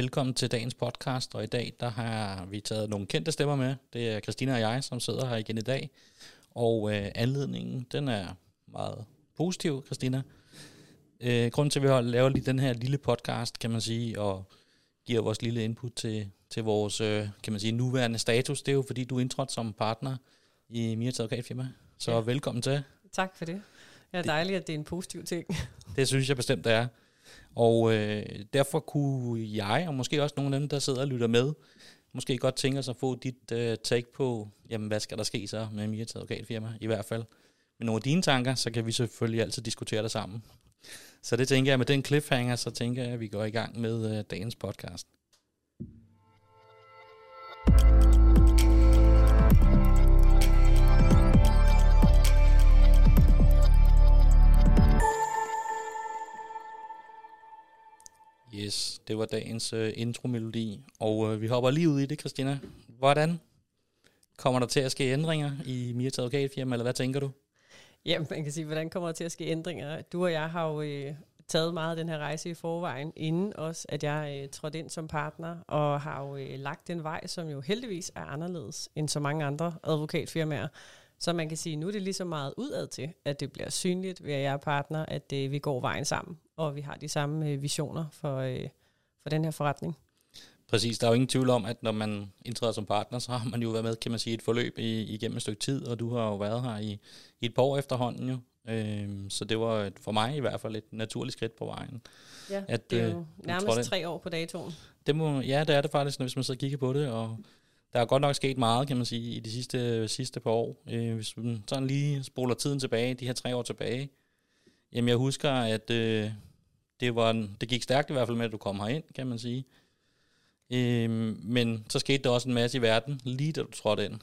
Velkommen til dagens podcast, og i dag der har vi taget nogle kendte stemmer med. Det er Christina og jeg, som sidder her igen i dag. Og øh, anledningen, den er meget positiv, Christina. Øh, grunden til, at vi laver lige den her lille podcast, kan man sige, og giver vores lille input til, til vores, øh, kan man sige, nuværende status, det er jo fordi, du er indtrådt som partner i Mirta Advokatfirma. Så ja. velkommen til. Tak for det. Det er dejligt, at det er en positiv ting. Det synes jeg bestemt, det er. Og øh, derfor kunne jeg, og måske også nogle af dem, der sidder og lytter med, måske godt tænke sig at få dit øh, take på, jamen hvad skal der ske så med Mirta Advokatfirma i hvert fald. Men nogle af dine tanker, så kan vi selvfølgelig altid diskutere det sammen. Så det tænker jeg, med den cliffhanger, så tænker jeg, at vi går i gang med øh, dagens podcast. Yes, det var dagens uh, intromelodi, og uh, vi hopper lige ud i det, Christina. Hvordan kommer der til at ske ændringer i Mirta Advokatfirma, eller hvad tænker du? Ja, man kan sige, hvordan kommer der til at ske ændringer? Du og jeg har jo øh, taget meget af den her rejse i forvejen, inden også, at jeg øh, trådte ind som partner, og har jo øh, lagt den vej, som jo heldigvis er anderledes end så mange andre advokatfirmaer. Så man kan sige, nu er det lige så meget udad til, at det bliver synligt ved at jeg er partner, at øh, vi går vejen sammen, og vi har de samme øh, visioner for, øh, for den her forretning. Præcis, der er jo ingen tvivl om, at når man indtræder som partner, så har man jo været med, kan man sige, et forløb i, igennem et stykke tid, og du har jo været her i, i et par år efterhånden jo. Øhm, så det var et, for mig i hvert fald et naturligt skridt på vejen. Ja, at, det er jo øh, nærmest tre år på datoen. Det må, ja, det er det faktisk, hvis man så kigger på det, og der er godt nok sket meget, kan man sige, i de sidste, sidste par år. Øh, hvis man sådan lige spoler tiden tilbage, de her tre år tilbage, jamen jeg husker, at øh, det, var, det gik stærkt i hvert fald med, at du kom herind, kan man sige. Øhm, men så skete der også en masse i verden, lige da du trådte ind.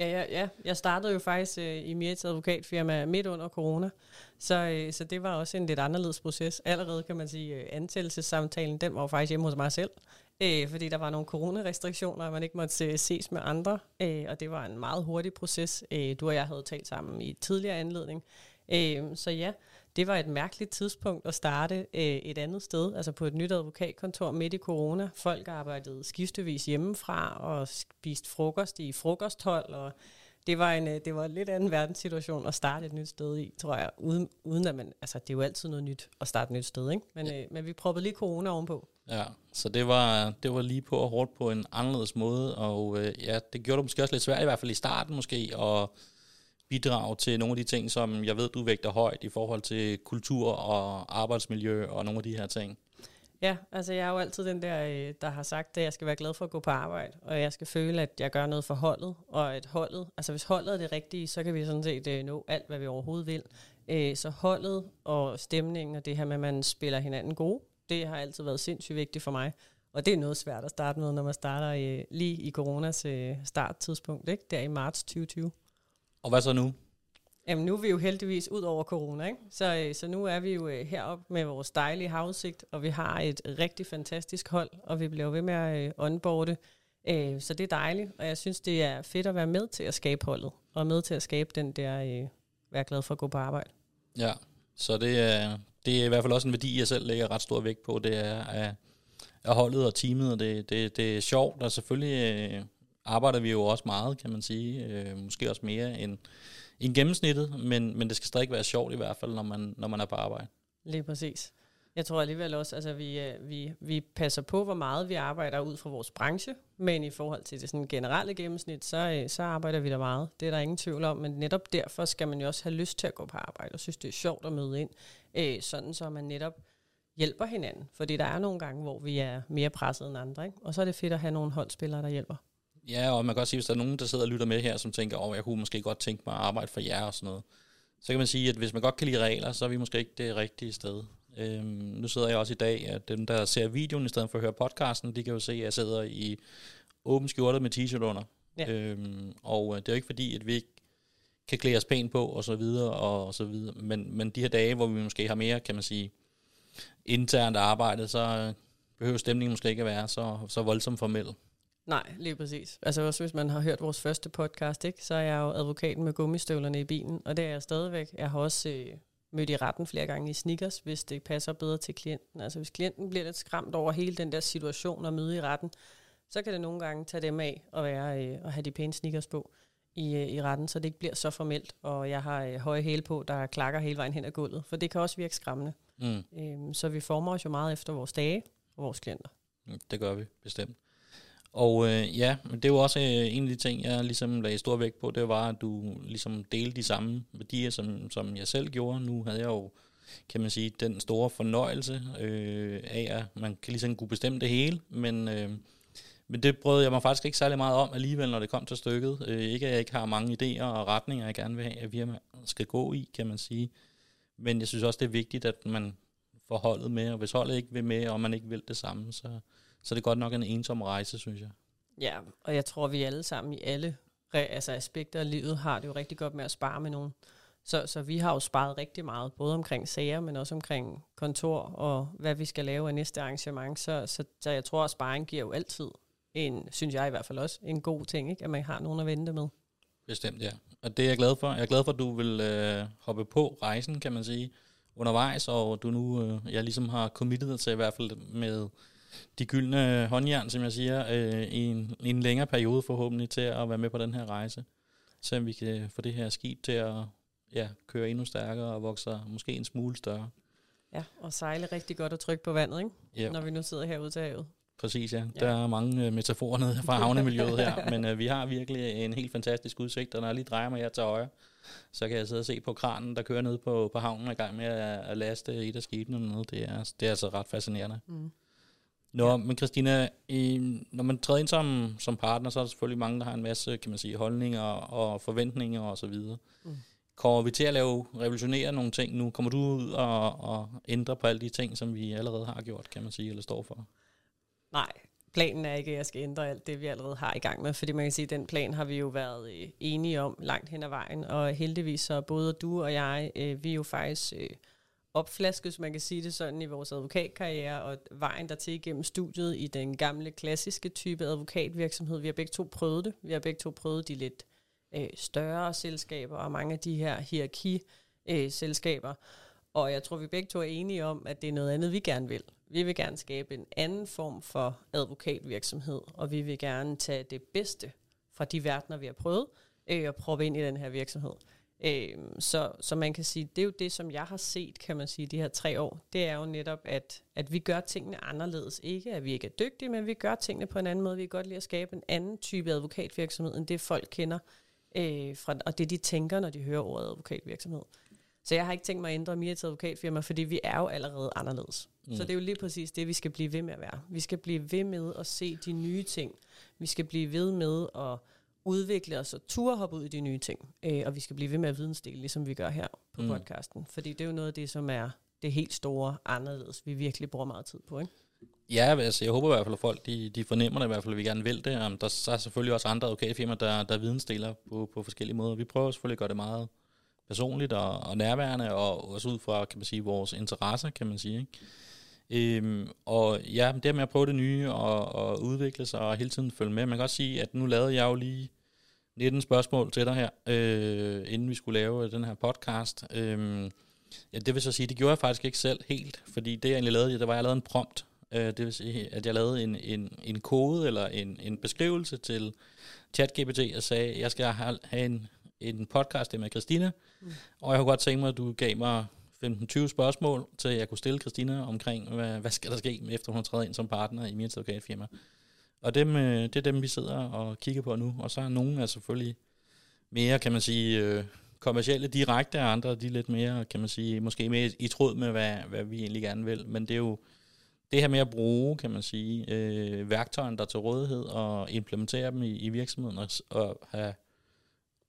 Ja, ja, ja. Jeg startede jo faktisk øh, i Mirits advokatfirma midt under corona, så, øh, så det var også en lidt anderledes proces. Allerede kan man sige, øh, ansættelsessamtalen, den var jo faktisk hjemme hos mig selv, øh, fordi der var nogle coronarestriktioner, og man ikke måtte øh, ses med andre, øh, og det var en meget hurtig proces. Øh, du og jeg havde talt sammen i tidligere anledning. Øh, så ja, det var et mærkeligt tidspunkt at starte øh, et andet sted, altså på et nyt advokatkontor midt i corona. Folk arbejdede skiftevis hjemmefra og spiste frokost i frokosthold, og det var en øh, det var en lidt anden verdenssituation at starte et nyt sted i, tror jeg, uden, uden at man, altså det er jo altid noget nyt at starte et nyt sted, ikke? Men, ja. øh, men vi proppede lige corona ovenpå. Ja, så det var, det var lige på og hårdt på en anderledes måde, og øh, ja, det gjorde det måske også lidt svært, i hvert fald i starten måske, og bidrage til nogle af de ting, som jeg ved, du vægter højt i forhold til kultur og arbejdsmiljø og nogle af de her ting? Ja, altså jeg er jo altid den der, øh, der har sagt, at jeg skal være glad for at gå på arbejde, og jeg skal føle, at jeg gør noget for holdet, og at holdet, altså hvis holdet er det rigtige, så kan vi sådan set øh, nå alt, hvad vi overhovedet vil. Øh, så holdet og stemningen og det her med, at man spiller hinanden gode, det har altid været sindssygt vigtigt for mig. Og det er noget svært at starte med, når man starter lige i coronas starttidspunkt, ikke? der i marts 2020. Og hvad så nu? Jamen nu er vi jo heldigvis ud over corona, ikke? Så, øh, så nu er vi jo øh, heroppe med vores dejlige havsigt, og vi har et rigtig fantastisk hold, og vi bliver ved med at øh, onboarde. Så det er dejligt, og jeg synes, det er fedt at være med til at skabe holdet, og med til at skabe den der, være glad for at gå på arbejde. Ja, så det er, det er i hvert fald også en værdi, jeg selv lægger ret stor vægt på, det er at, at holdet og teamet, og det, det, det er sjovt, og selvfølgelig arbejder vi jo også meget, kan man sige. Øh, måske også mere end, end gennemsnittet, men, men det skal stadig være sjovt i hvert fald, når man, når man er på arbejde. Lige præcis. Jeg tror alligevel også, altså, vi, øh, vi, vi passer på, hvor meget vi arbejder ud fra vores branche, men i forhold til det sådan generelle gennemsnit, så, øh, så arbejder vi der meget. Det er der ingen tvivl om, men netop derfor skal man jo også have lyst til at gå på arbejde, og synes, det er sjovt at møde ind, øh, sådan så man netop hjælper hinanden. Fordi der er nogle gange, hvor vi er mere presset end andre, ikke? og så er det fedt at have nogle holdspillere, der hjælper. Ja, og man kan også sige, hvis der er nogen, der sidder og lytter med her, som tænker, åh, oh, jeg kunne måske godt tænke mig at arbejde for jer og sådan noget. Så kan man sige, at hvis man godt kan lide regler, så er vi måske ikke det rigtige sted. Øhm, nu sidder jeg også i dag, at dem, der ser videoen i stedet for at høre podcasten, de kan jo se, at jeg sidder i åben skjorte med t-shirt under. Ja. Øhm, og øh, det er jo ikke fordi, at vi ikke kan klæde os pænt på, og så videre, og så videre. Men, men de her dage, hvor vi måske har mere, kan man sige, internt arbejde, så behøver stemningen måske ikke at være så, så voldsomt formel. Nej, lige præcis. Altså også hvis man har hørt vores første podcast, ikke, så er jeg jo advokaten med gummistøvlerne i bilen, og det er jeg stadigvæk. Jeg har også øh, mødt i retten flere gange i sneakers, hvis det passer bedre til klienten. Altså hvis klienten bliver lidt skræmt over hele den der situation og møde i retten, så kan det nogle gange tage dem af og være øh, at have de pæne sneakers på i, øh, i retten, så det ikke bliver så formelt, og jeg har øh, høje hæle på, der klakker hele vejen hen ad gulvet, for det kan også virke skræmmende. Mm. Øhm, så vi former os jo meget efter vores dage og vores klienter. Mm, det gør vi, bestemt. Og øh, ja, men det var også øh, en af de ting, jeg ligesom lagde stor vægt på, det var, at du ligesom delte de samme værdier, som, som jeg selv gjorde. Nu havde jeg jo, kan man sige, den store fornøjelse øh, af, at man kan ligesom kunne bestemme det hele, men... Øh, men det brød jeg mig faktisk ikke særlig meget om alligevel, når det kom til stykket. Øh, ikke at jeg ikke har mange idéer og retninger, jeg gerne vil have, at firma skal gå i, kan man sige. Men jeg synes også, det er vigtigt, at man får holdet med, og hvis holdet ikke vil med, og man ikke vil det samme, så, så er det godt nok en ensom rejse, synes jeg. Ja, og jeg tror, vi alle sammen i alle altså aspekter af livet har det jo rigtig godt med at spare med nogen. Så, så vi har jo sparet rigtig meget, både omkring sager, men også omkring kontor og hvad vi skal lave af næste arrangement. Så, så, så jeg tror, at sparing giver jo altid en, synes jeg i hvert fald også, en god ting, ikke? at man har nogen at vente med. Bestemt, ja. Og det er jeg glad for. Jeg er glad for, at du vil øh, hoppe på rejsen, kan man sige, undervejs, og du nu, øh, jeg ligesom har committet dig til i hvert fald med de gyldne håndjern, som jeg siger, øh, i, en, i en længere periode forhåbentlig til at være med på den her rejse. Så vi kan få det her skib til at ja, køre endnu stærkere og vokse måske en smule større. Ja, og sejle rigtig godt og trykke på vandet, ikke? Yep. når vi nu sidder herude til havet. Præcis, ja. ja. Der er mange uh, metaforer nede fra havnemiljøet her, men uh, vi har virkelig en helt fantastisk udsigt, og når jeg lige drejer mig her til højre, så kan jeg sidde og se på kranen, der kører ned på, på havnen, i gang med at, at laste et af skibene ned. Det er, det er altså ret fascinerende. Mm. Nå, ja. men Christina, i, når man træder ind som, som partner, så er der selvfølgelig mange, der har en masse, kan man sige, holdninger og forventninger og så videre. Mm. Kommer vi til at lave, revolutionere nogle ting nu? Kommer du ud og, og ændre på alle de ting, som vi allerede har gjort, kan man sige, eller står for? Nej, planen er ikke, at jeg skal ændre alt det, vi allerede har i gang med, fordi man kan sige, at den plan har vi jo været øh, enige om langt hen ad vejen, og heldigvis så både du og jeg, øh, vi er jo faktisk øh, hvis man kan sige det sådan, i vores advokatkarriere, og vejen der til igennem studiet i den gamle, klassiske type advokatvirksomhed. Vi har begge to prøvet det. Vi har begge to prøvet de lidt øh, større selskaber, og mange af de her hierarki-selskaber. Øh, og jeg tror, vi begge to er enige om, at det er noget andet, vi gerne vil. Vi vil gerne skabe en anden form for advokatvirksomhed, og vi vil gerne tage det bedste fra de verdener, vi har prøvet, øh, og prøve ind i den her virksomhed. Øh, så, så man kan sige, det er jo det, som jeg har set, kan man sige, de her tre år. Det er jo netop, at, at vi gør tingene anderledes. Ikke at vi ikke er dygtige, men vi gør tingene på en anden måde. Vi kan godt lide at skabe en anden type advokatvirksomhed, end det folk kender, øh, fra, og det de tænker, når de hører ordet advokatvirksomhed. Så jeg har ikke tænkt mig at ændre Mias advokatfirma, fordi vi er jo allerede anderledes. Mm. Så det er jo lige præcis det, vi skal blive ved med at være. Vi skal blive ved med at se de nye ting. Vi skal blive ved med at udvikle os og ture hoppe ud i de nye ting. Øh, og vi skal blive ved med at vidensdele, ligesom vi gør her på mm. podcasten. Fordi det er jo noget af det, som er det helt store anderledes, vi virkelig bruger meget tid på, ikke? Ja, altså jeg håber i hvert fald, at folk de, de fornemmer det i hvert fald, at vi gerne vil det. Um, der er selvfølgelig også andre advokatfirmaer, der, der vidensdeler på, på forskellige måder. Vi prøver selvfølgelig at gøre det meget personligt og, og nærværende, og også ud fra, kan man sige, vores interesser, kan man sige. Ikke? Øhm, og ja, det med at prøve det nye og, og udvikle sig og hele tiden følge med. Man kan også sige, at nu lavede jeg jo lige 19 spørgsmål til dig her, øh, inden vi skulle lave den her podcast. Øhm, ja, det vil så sige, det gjorde jeg faktisk ikke selv helt, fordi det jeg egentlig lavede, det var, at jeg lavede en prompt. Øh, det vil sige, at jeg lavede en, en, en kode eller en, en beskrivelse til ChatGPT og sagde, at jeg skal have en, en podcast med Christina, mm. og jeg kunne godt tænke mig, at du gav mig 15-20 spørgsmål, til jeg kunne stille Christina omkring, hvad, hvad skal der ske, efter hun træder ind som partner i mit advokatfirma. Og dem, øh, det er dem, vi sidder og kigger på nu. Og så er nogle er selvfølgelig mere, kan man sige, øh, kommercielle direkte, og andre de er lidt mere, kan man sige, måske mere i tråd med, hvad, hvad vi egentlig gerne vil. Men det er jo det her med at bruge, kan man sige, øh, værktøjerne, der er til rådighed, og implementere dem i, i virksomheden, og, og have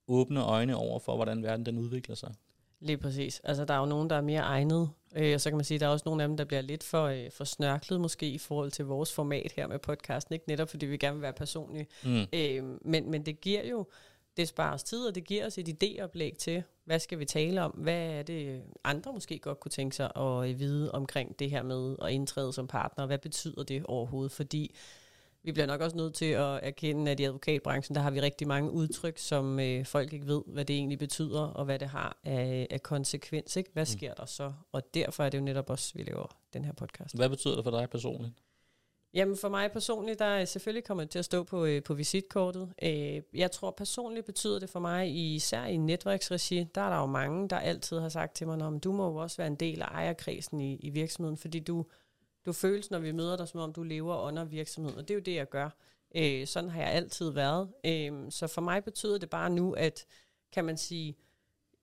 åbne øjne over for, hvordan verden den udvikler sig. Lige præcis. Altså, der er jo nogen, der er mere egnet, øh, og så kan man sige, at der er også nogle af dem, der bliver lidt for, øh, for snørklet måske i forhold til vores format her med podcasten, ikke netop fordi vi gerne vil være personlige. Mm. Øh, men, men det giver jo, det sparer os tid, og det giver os et idéoplæg til, hvad skal vi tale om, hvad er det andre måske godt kunne tænke sig at vide omkring det her med at indtræde som partner, hvad betyder det overhovedet, fordi vi bliver nok også nødt til at erkende, at i advokatbranchen, der har vi rigtig mange udtryk, som øh, folk ikke ved, hvad det egentlig betyder, og hvad det har af, af konsekvens. Ikke? Hvad sker der så? Og derfor er det jo netop også, vi laver den her podcast. Hvad betyder det for dig personligt? Jamen for mig personligt, der er selvfølgelig kommet til at stå på, øh, på visitkortet. Øh, jeg tror personligt betyder det for mig, især i netværksregi, der er der jo mange, der altid har sagt til mig, du må jo også være en del af ejerkredsen i, i virksomheden, fordi du, du føles, når vi møder dig, som om du lever under virksomheden, og det er jo det, jeg gør. Øh, sådan har jeg altid været. Øh, så for mig betyder det bare nu, at kan man sige,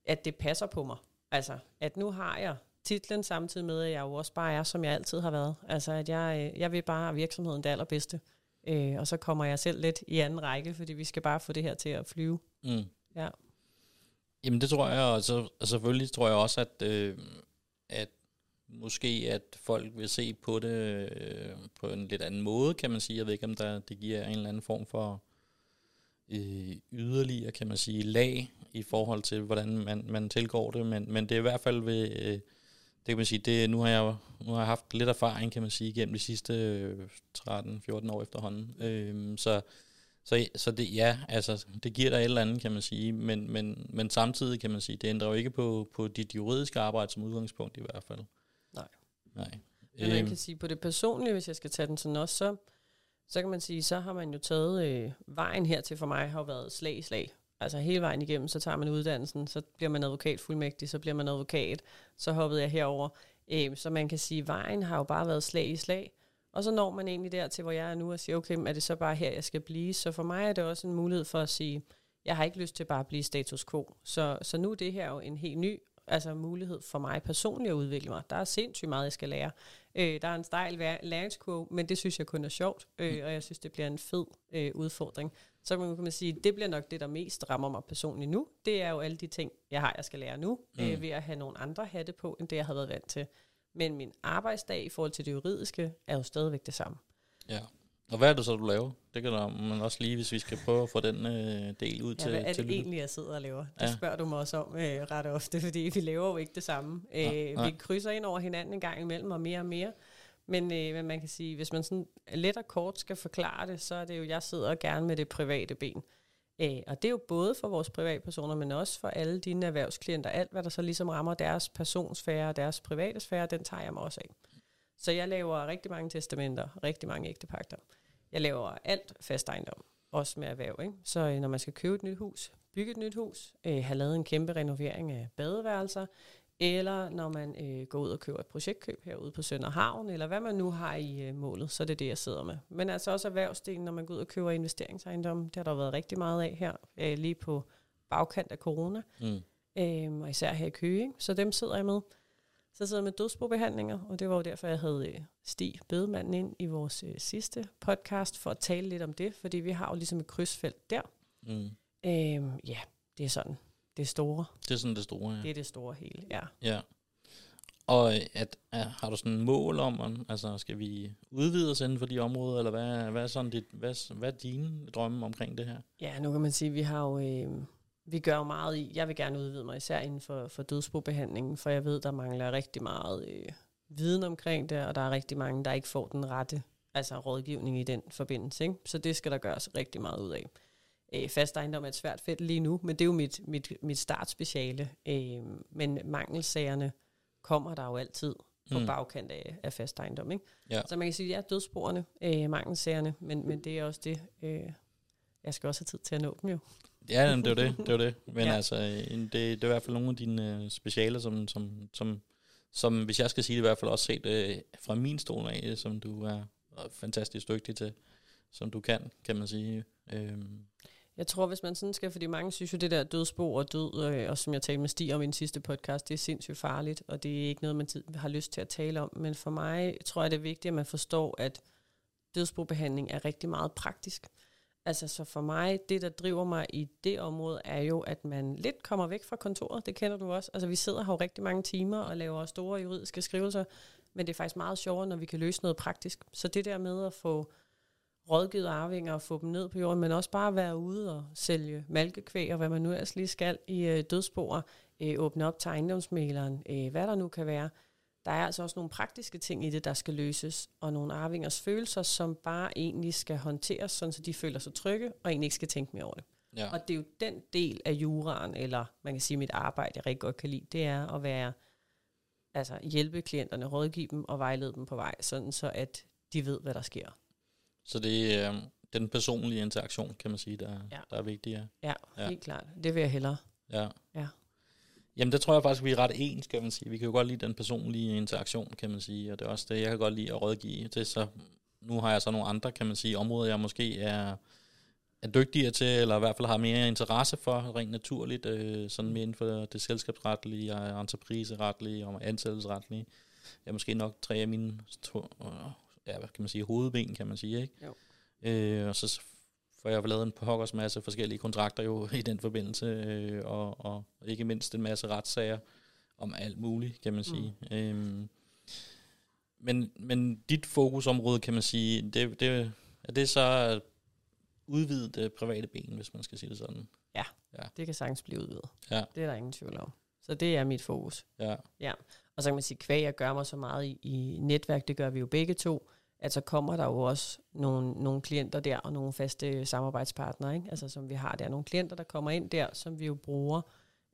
at det passer på mig. Altså, at nu har jeg titlen, samtidig med, at jeg jo også bare er, som jeg altid har været. Altså, at jeg, øh, jeg vil bare have virksomheden det allerbedste. Øh, og så kommer jeg selv lidt i anden række, fordi vi skal bare få det her til at flyve. Mm. Ja. Jamen det tror jeg, og, så, og selvfølgelig tror jeg også, at, øh, at måske at folk vil se på det øh, på en lidt anden måde, kan man sige. Jeg ved ikke, om der, det giver en eller anden form for øh, yderligere, kan man sige, lag i forhold til, hvordan man, man tilgår det, men, men det er i hvert fald ved, øh, det kan man sige, det, nu, har jeg, nu har jeg haft lidt erfaring, kan man sige, gennem de sidste øh, 13-14 år efterhånden. Øh, så, så, så det, ja, altså, det giver dig et eller andet, kan man sige, men, men, men samtidig kan man sige, det ændrer jo ikke på, på dit juridiske arbejde som udgangspunkt i hvert fald. Nej. Men man kan sige, på det personlige, hvis jeg skal tage den sådan også, så, så kan man sige, så har man jo taget øh, vejen hertil for mig, har jo været slag i slag. Altså hele vejen igennem, så tager man uddannelsen, så bliver man advokatfuldmægtig, så bliver man advokat, så hoppede jeg herover. Øh, så man kan sige, vejen har jo bare været slag i slag. Og så når man egentlig der til, hvor jeg er nu, og siger, okay, er det så bare her, jeg skal blive? Så for mig er det også en mulighed for at sige, jeg har ikke lyst til bare at blive status quo. Så, så nu er det her jo en helt ny altså mulighed for mig personligt at udvikle mig. Der er sindssygt meget, jeg skal lære. Øh, der er en stejl læringskurve, men det synes jeg kun er sjovt, øh, og jeg synes, det bliver en fed øh, udfordring. Så kan man sige, det bliver nok det, der mest rammer mig personligt nu. Det er jo alle de ting, jeg har, jeg skal lære nu, øh, mm. øh, ved at have nogle andre hatte på, end det, jeg har været vant til. Men min arbejdsdag i forhold til det juridiske, er jo stadigvæk det samme. Ja. Og hvad er det så, du laver? Det kan man også lige, hvis vi skal prøve at få den øh, del ud ja, til hvad er til det egentlig, jeg sidder og laver? Det Ja. spørger du mig også om øh, ret ofte, fordi vi laver jo ikke det samme. Øh, nej. vi krydser ind over hinanden en gang imellem, og mere og mere. Men, øh, men man kan sige, hvis man sådan let og kort skal forklare det, så er det jo, jeg sidder gerne med det private ben. Øh, og det er jo både for vores privatpersoner, men også for alle dine erhvervsklienter. Alt, hvad der så ligesom rammer deres personsfære og deres private sfære, den tager jeg mig også af. Så jeg laver rigtig mange testamenter, rigtig mange ægtepagter. Jeg laver alt fast ejendom, også med erhverv. Ikke? Så øh, når man skal købe et nyt hus, bygge et nyt hus, øh, have lavet en kæmpe renovering af badeværelser, eller når man øh, går ud og køber et projektkøb herude på Sønderhavn, eller hvad man nu har i øh, målet, så er det det, jeg sidder med. Men altså også erhvervsdelen, når man går ud og køber investeringsejendom, det har der været rigtig meget af her, øh, lige på bagkant af corona, Mm. øh, og især her i Køge, så dem sidder jeg med. Så sidder jeg med dødsbobehandlinger, og det var jo derfor, jeg havde øh, Stig Bedemanden ind i vores øh, sidste podcast, for at tale lidt om det, fordi vi har jo ligesom et krydsfelt der. Mm. Øh, ja, det er sådan. Det er store. Det er sådan det store, ja. Det er det store hele, ja. Ja. Og øh, at, at, har du sådan en mål om, om, altså skal vi udvide os inden for de områder, eller hvad, hvad, er, sådan dit, hvad, hvad er dine drømme omkring det her? Ja, nu kan man sige, at vi har jo, øh, vi gør jo meget i, jeg vil gerne udvide mig især inden for, for dødsbobehandlingen, for jeg ved, der mangler rigtig meget øh, viden omkring det, og der er rigtig mange, der ikke får den rette altså rådgivning i den forbindelse. Ikke? Så det skal der gøres rigtig meget ud af. Øh, fast ejendom er et svært felt lige nu, men det er jo mit, mit, mit startspeciale. Øh, men mangelsagerne kommer der jo altid på Mm. bagkant af, af fast ejendom. Ikke? Ja. Så man kan sige, ja, dødssporene, øh, mangelsagerne, men, men det er også det, øh, jeg skal også have tid til at nå dem jo. Ja, jamen, det er jo det, det er jo det. Men ja. Altså, det, det er i hvert fald nogle af dine øh, specialer, som, som, som, som, hvis jeg skal sige det, i hvert fald også set øh, fra min stol af, øh, som du er fantastisk dygtig til, som du kan, kan man sige. Øhm, Jeg tror, hvis man sådan skal, fordi mange synes jo, det der dødsbo og død, øh, og som jeg talte med Stig om i den sidste podcast, det er sindssygt farligt, og det er ikke noget, man har lyst til at tale om. Men for mig tror jeg, det er vigtigt, at man forstår, at dødsbobehandling er rigtig meget praktisk. Altså, så for mig, det der driver mig i det område, er jo, at man lidt kommer væk fra kontoret. Det kender du også. Altså, vi sidder her jo rigtig mange timer og laver store juridiske skrivelser, men det er faktisk meget sjovere, når vi kan løse noget praktisk. Så det der med at få rådgivet arvinger og få dem ned på jorden, men også bare være ude og sælge malkekvæg og hvad man nu ellers lige skal i øh, dødsboer, øh, åbne op til ejendomsmæleren, øh, hvad der nu kan være der er altså også nogle praktiske ting i det, der skal løses, og nogle arvingers følelser, som bare egentlig skal håndteres, sådan så de føler sig trygge, og egentlig ikke skal tænke mere over det. Ja. Og det er jo den del af juraen, eller man kan sige mit arbejde, jeg rigtig godt kan lide, det er at være, altså hjælpe klienterne, rådgive dem og vejlede dem på vej, sådan så at de ved, hvad der sker. Så det er øh, den personlige interaktion, kan man sige, der, Ja. der er vigtig. Ja. Ja, helt klart. Det vil jeg hellere. ja. Ja. Jamen, det tror jeg faktisk, vi er ret ens, kan man sige. Vi kan jo godt lide den personlige interaktion, kan man sige, og det er også det, jeg kan godt lide at rådgive. Det er så, nu har jeg så nogle andre, kan man sige, områder, jeg måske er, er dygtigere til, eller i hvert fald har mere interesse for, rent naturligt, øh, sådan mere inden for det selskabsretlige, og entrepriseretlige og ansættelsesretlige. Jeg er måske nok tre af mine to, øh, ja, hvad kan man sige, hovedben, kan man sige, ikke? Jo. Øh, og så får jeg lavet en pokkers masse forskellige kontrakter jo i den forbindelse, øh, og, og ikke mindst en masse retssager om alt muligt, kan man sige. Mm. Øhm, men, men dit fokusområde, kan man sige, det, det, er det så at udvide det private ben, hvis man skal sige det sådan? Det kan sagtens blive udvidet. Ja. Det er der ingen tvivl om. Så det er mit fokus. Ja, Og så kan man sige, kvæg jeg gør mig så meget i, i netværk, det gør vi jo begge to, at så kommer der jo også nogle, nogle klienter der, og nogle faste samarbejdspartnere, ikke? Altså, som vi har der. Nogle klienter, der kommer ind der, som vi jo bruger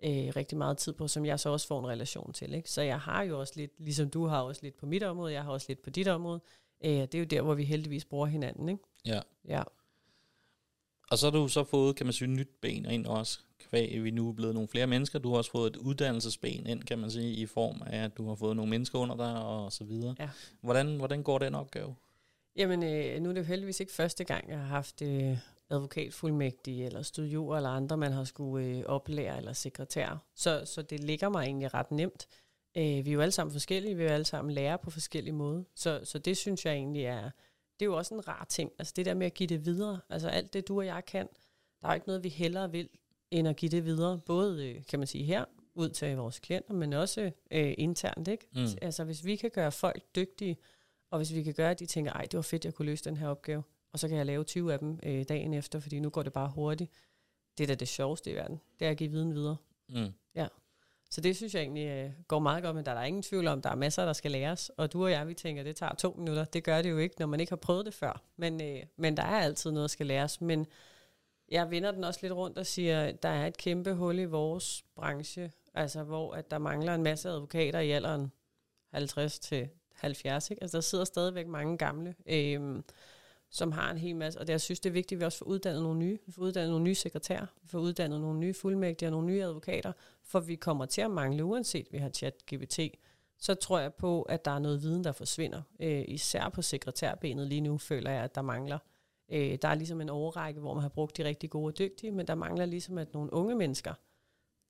øh, rigtig meget tid på, som jeg så også får en relation til. Ikke? Så jeg har jo også lidt, ligesom du har også lidt på mit område, jeg har også lidt på dit område. Øh, det er jo der, hvor vi heldigvis bruger hinanden. Ikke? ja. Ja. Og så har du så fået, kan man sige, nyt ben ind også, kvæg vi nu er blevet nogle flere mennesker. Du har også fået et uddannelsesben ind, kan man sige, i form af, at du har fået nogle mennesker under dig og så videre. Ja. Hvordan, hvordan går den opgave? Jamen, øh, nu er det jo heldigvis ikke første gang, jeg har haft øh, advokatfuldmægtige eller studier eller andre, man har skulle øh, oplære eller sekretær. Så, så det ligger mig egentlig ret nemt. Øh, vi er jo alle sammen forskellige, vi er jo alle sammen lærer på forskellige måder. Så, så det synes jeg egentlig er, det er jo også en rar ting. Altså det der med at give det videre, altså alt det du og jeg kan, der er jo ikke noget, vi hellere vil, end at give det videre. Både, øh, kan man sige, her ud til vores klienter, men også øh, internt, ikke? Mm. Altså hvis vi kan gøre folk dygtige, og hvis vi kan gøre, at de tænker, ej, det var fedt, jeg kunne løse den her opgave, og så kan jeg lave 20 af dem øh, dagen efter, fordi nu går det bare hurtigt. Det er da det sjoveste i verden, det er at give viden videre. Mm. Så det synes jeg egentlig øh, går meget godt, men der er der ingen tvivl om, der er masser, der skal læres. Og du og jeg, vi tænker, det tager to minutter. Det gør det jo ikke, når man ikke har prøvet det før. Men, øh, men der er altid noget, der skal læres. Men jeg vender den også lidt rundt og siger, der er et kæmpe hul i vores branche, altså hvor at der mangler en masse advokater i alderen 50 til 70. Ikke? Altså der sidder stadigvæk mange gamle, øh, som har en hel masse, og det, jeg synes, det er vigtigt, at vi også får uddannet nogle nye. Vi får uddannet nogle nye sekretærer, vi får uddannet nogle nye fuldmægtige og nogle nye advokater, for vi kommer til at mangle, uanset vi har chat GPT, så tror jeg på, at der er noget viden, der forsvinder. Øh, især på sekretærbenet lige nu føler jeg, at der mangler. Øh, der er ligesom en overrække, hvor man har brugt de rigtig gode og dygtige, men der mangler ligesom, at nogle unge mennesker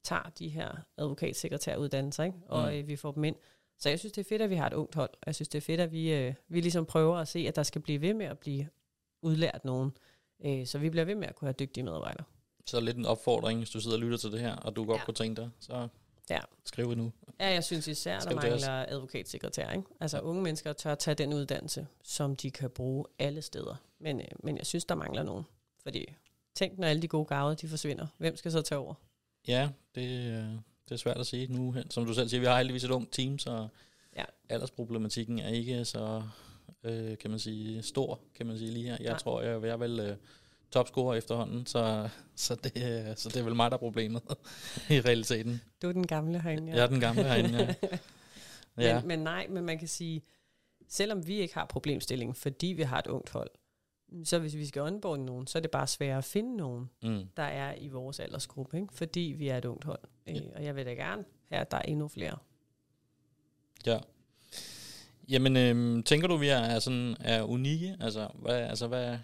tager de her advokatsekretæruddannelser, ikke? og Mm. øh, vi får dem ind. Så jeg synes, det er fedt, at vi har et ungt hold. Jeg synes, det er fedt, at vi, øh, vi ligesom prøver at se, at der skal blive ved med at blive udlært nogen. Øh, så vi bliver ved med at kunne have dygtige medarbejdere. Så lidt en opfordring, hvis du sidder og lytter til det her, og du godt Ja. kunne tænke dig, så Ja. skriv nu. Ja, jeg synes især, Skriv der mangler advokatsekretær. Ikke? Altså unge mennesker tør tage den uddannelse, som de kan bruge alle steder. Men, øh, men jeg synes, der mangler nogen. Fordi tænk, når alle de gode gaver, de forsvinder. Hvem skal så tage over? Ja, det, øh, det er svært at sige nu. Som du selv siger, vi har heldigvis et ungt team, så Ja. aldersproblematikken er ikke så, øh, kan man sige, stor, kan man sige lige her. Jeg Nej. tror, jeg, jeg er vel øh, topscorer efterhånden, så, så, det, øh, så det er vel mig, der er problemet i realiteten. Du er den gamle herinde. Ja. Jeg er den gamle herinde, ja. ja. Men, men nej, men man kan sige, selvom vi ikke har problemstillingen, fordi vi har et ungt hold, så hvis vi skal onboarde nogen, så er det bare sværere at finde nogen, Mm. der er i vores aldersgruppe, ikke? fordi vi er et ungt hold. Øh, og jeg vil da gerne have, at der er endnu flere. Ja. Jamen, øhm, tænker du, vi er, er, sådan, er unikke? Altså, hvad, altså, hvad,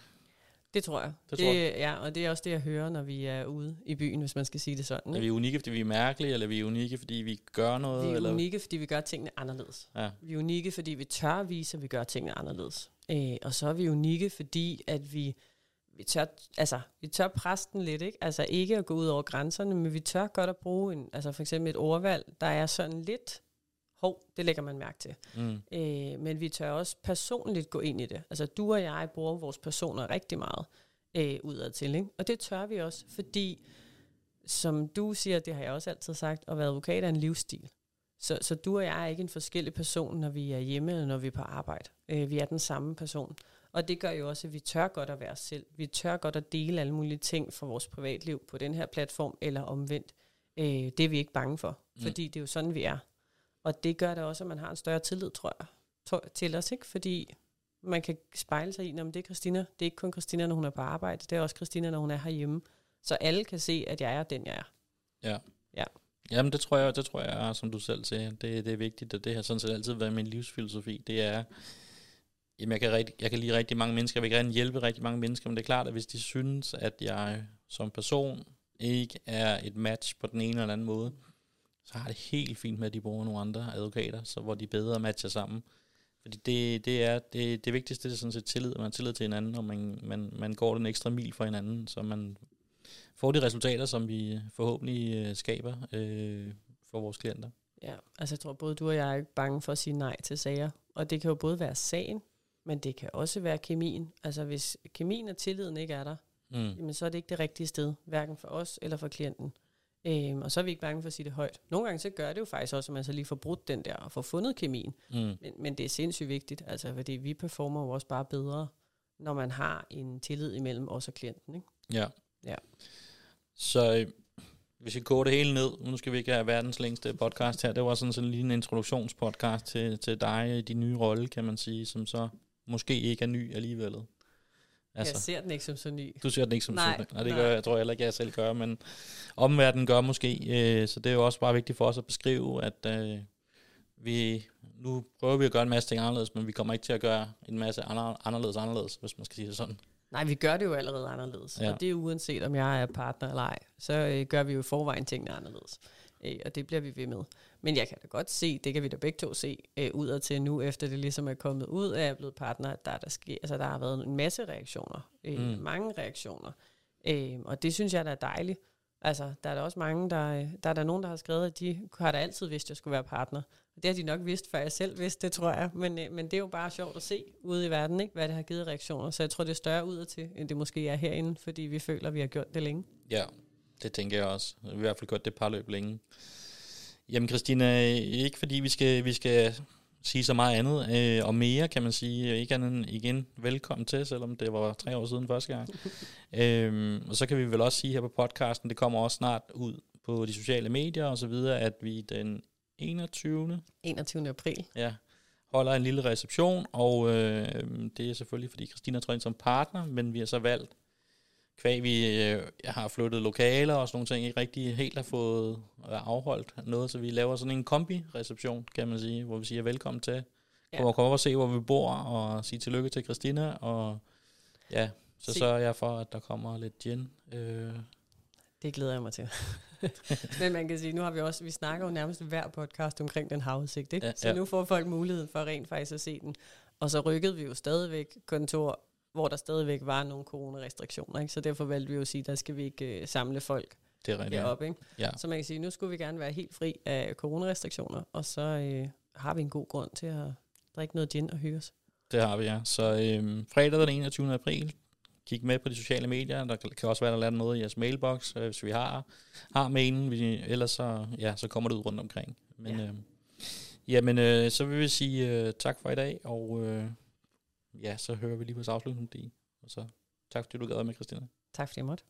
Det tror jeg. Det det, tror Ja, og det er også det, jeg hører, når vi er ude i byen, hvis man skal sige det sådan. er Ikke? vi unikke, fordi vi er mærkelige, eller er vi unikke, fordi vi gør noget? Vi er eller? unikke, fordi vi gør tingene anderledes. Ja. Vi er unikke, fordi vi tør at vise, at vi gør tingene anderledes. Øh, og så er vi unikke, fordi at vi, vi, tør, altså, vi tør presse den lidt. Ikke? Altså ikke at gå ud over grænserne, men vi tør godt at bruge en, altså for eksempel et ordvalg, der er sådan lidt, hov, det lægger man mærke til. Mm. Øh, men vi tør også personligt gå ind i det. Altså du og jeg bruger vores personer rigtig meget øh, udad til. Ikke? Og det tør vi også, fordi som du siger, det har jeg også altid sagt, at være advokat er en livsstil. Så, så du og jeg er ikke en forskellig person, når vi er hjemme eller når vi er på arbejde. Øh, vi er den samme person. Og det gør jo også, at vi tør godt at være os selv. Vi tør godt at dele alle mulige ting fra vores privatliv på den her platform, eller omvendt. Øh, det er vi ikke bange for, Mm. fordi det er jo sådan, vi er. Og det gør det også, at man har en større tillid, tror jeg, til os, ikke? Fordi man kan spejle sig i, om det er Christina. Det er ikke kun Christina, når hun er på arbejde. Det er også Christina, når hun er herhjemme. Så alle kan se, at jeg er den, jeg er. Jamen det tror jeg, det tror jeg, som du selv siger, det, det er vigtigt, og det har sådan set altid været min livsfilosofi. Det er, jamen jeg kan, rigtig, jeg kan lide rigtig mange mennesker, jeg vil gerne hjælpe rigtig mange mennesker, men det er klart, at hvis de synes, at jeg som person ikke er et match på den ene eller anden måde, så har det helt fint med, at de bruger nogle andre advokater, så hvor de bedre matcher sammen. Fordi det, det er det, det vigtigste, det er sådan set tillid, at man har tillid til hinanden, og man, man, man går den ekstra mil for hinanden, så man får de resultater, som vi forhåbentlig øh, skaber øh, for vores klienter. Ja, altså jeg tror både du og jeg er ikke bange for at sige nej til sager. Og det kan jo både være sagen, men det kan også være kemien. Altså hvis kemien og tilliden ikke er der, Mm. jamen så er det ikke det rigtige sted, hverken for os eller for klienten. Øhm, og så er vi ikke bange for at sige det højt. Nogle gange så gør det jo faktisk også, at man så lige får brudt den der og får fundet kemien. Mm. Men, men det er sindssygt vigtigt, altså fordi vi performer jo også bare bedre, når man har en tillid imellem os og klienten. Ikke? Ja. Ja. Så øh, hvis vi går det hele ned, nu skal vi ikke have verdens længste podcast her, det var sådan, sådan lige en introduktionspodcast til, til dig i din nye rolle, kan man sige, som så måske ikke er ny alligevel. Altså. Jeg ser den ikke som så ny. Du ser den ikke som Nej, super. Nej, det nej. gør jeg, tror jeg heller ikke, jeg selv gør, men omverdenen gør måske. Øh, så det er jo også bare vigtigt for os at beskrive, at øh, vi, nu prøver vi at gøre en masse ting anderledes, men vi kommer ikke til at gøre en masse andre, anderledes anderledes, hvis man skal sige det sådan. Nej, vi gør det jo allerede anderledes. Ja. Og det er uanset om jeg er partner eller ej, så øh, gør vi jo i forvejen tingene anderledes. Øh, og det bliver vi ved med. Men jeg kan da godt se, det kan vi da begge to se, øh, udad til nu, efter det ligesom er kommet ud af, at jeg er blevet partner, at der, der, sker, altså, der har været en masse reaktioner. Øh, Mm. Mange reaktioner. Øh, og det synes jeg, der er dejligt. Altså, der er der også mange, der, øh, der er der nogen, der har skrevet, at de har da altid vidst, at jeg skulle være partner. Og det har de nok vidst, før jeg selv vidste det, tror jeg. Men, øh, men det er jo bare sjovt at se ude i verden, ikke, hvad det har givet reaktioner. Så jeg tror, det er større udad til, end det måske er herinde, fordi vi føler, at vi har gjort det længe. Ja, det tænker jeg også. Vi har i hvert fald gjort det parløb længe. Jamen Christina, ikke fordi vi skal, vi skal sige så meget andet, øh, og mere kan man sige, ikke andet end igen velkommen til, selvom det var tre år siden første gang. øhm, og så kan vi vel også sige her på podcasten, det kommer også snart ud på de sociale medier og så videre, at vi den 21. 21. april. Ja, holder en lille reception, og øh, det er selvfølgelig, fordi Christina trådte ind som partner, men vi har så valgt, kvæg vi øh, jeg har flyttet lokaler og sådan nogle ting, ikke rigtig helt har fået øh, afholdt noget, så vi laver sådan en kombi-reception, kan man sige, hvor vi siger velkommen til. Ja. Kom og kom op og se, hvor vi bor, og sige tillykke til Christina, og ja, så Se. sørger jeg for, at der kommer lidt gin. Øh, Det glæder jeg mig til. Men man kan sige, nu har vi også, vi snakker jo nærmest hver podcast omkring den havudsigt, ikke? Ja, så ja. nu får folk muligheden for rent faktisk at se den. Og så rykkede vi jo stadigvæk kontor, hvor der stadigvæk var nogle coronarestriktioner, ikke? Så derfor valgte vi jo at sige, der skal vi ikke øh, samle folk det er rigtigt. deroppe, ikke? Ja. Så man kan sige, nu skulle vi gerne være helt fri af coronarestriktioner, og så øh, har vi en god grund til at drikke noget gin og hygge os. Det har vi, ja. Så øhm, fredag den 21. april, kig med på de sociale medier. Der kan også være, der lander noget i jeres mailbox, øh, hvis vi har, har mailen. Vi, ellers så, ja, så kommer det ud rundt omkring. Men, Ja. øhm, jamen, øh, så vil vi sige øh, tak for i dag, og øh, ja, så hører vi lige vores afslutning. Og så tak fordi du gad med, Christina. Tak fordi jeg måtte.